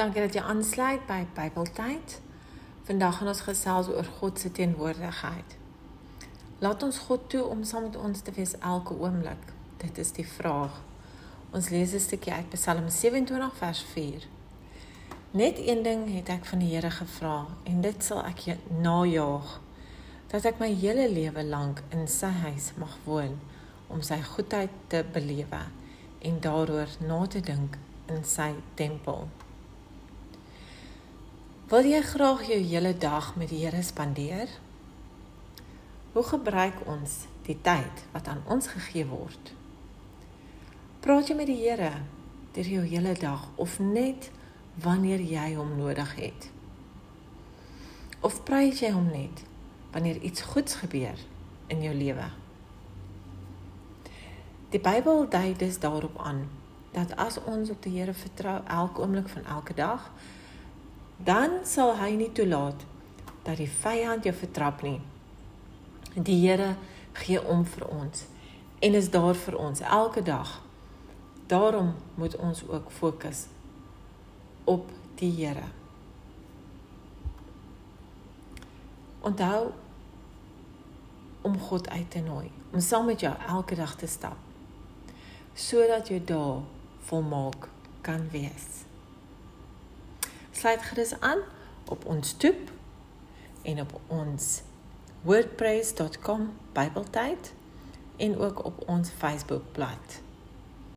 Dankie dat jy aansluit by Bybeltyd. Vandag gaan ons gesels oor God se teenwoordigheid. Laat ons God toe om saam met ons te wees elke oomblik. Dit is die vraag. Ons lees 'n stukkie uit Psalm 27 vers 4. Net een ding het ek van die Here gevra en dit sal ek najaag dat ek my hele lewe lank in sy huis mag woon om sy goedheid te belewe en daaroor na te dink in sy tempel. Wil jy graag jou hele dag met die Here spandeer? Hoe gebruik ons die tyd wat aan ons gegee word? Praat jy met die Here deur jou hele dag of net wanneer jy hom nodig het? Of prys jy hom net wanneer iets goeds gebeur in jou lewe? Die Bybel dui dus daarop aan dat as ons op die Here vertrou elke oomblik van elke dag, dan sal hy nie toelaat dat die vyand jou vertrap nie. Die Here gee om vir ons en is daar vir ons elke dag. Daarom moet ons ook fokus op die Here. Onthou om God uit te nooi, om saam met jou elke dag te stap sodat jou dae volmaak kan wees sluit gerus aan op ons toep en op ons wordpress.com Bybeltyd en ook op ons Facebook bladsy.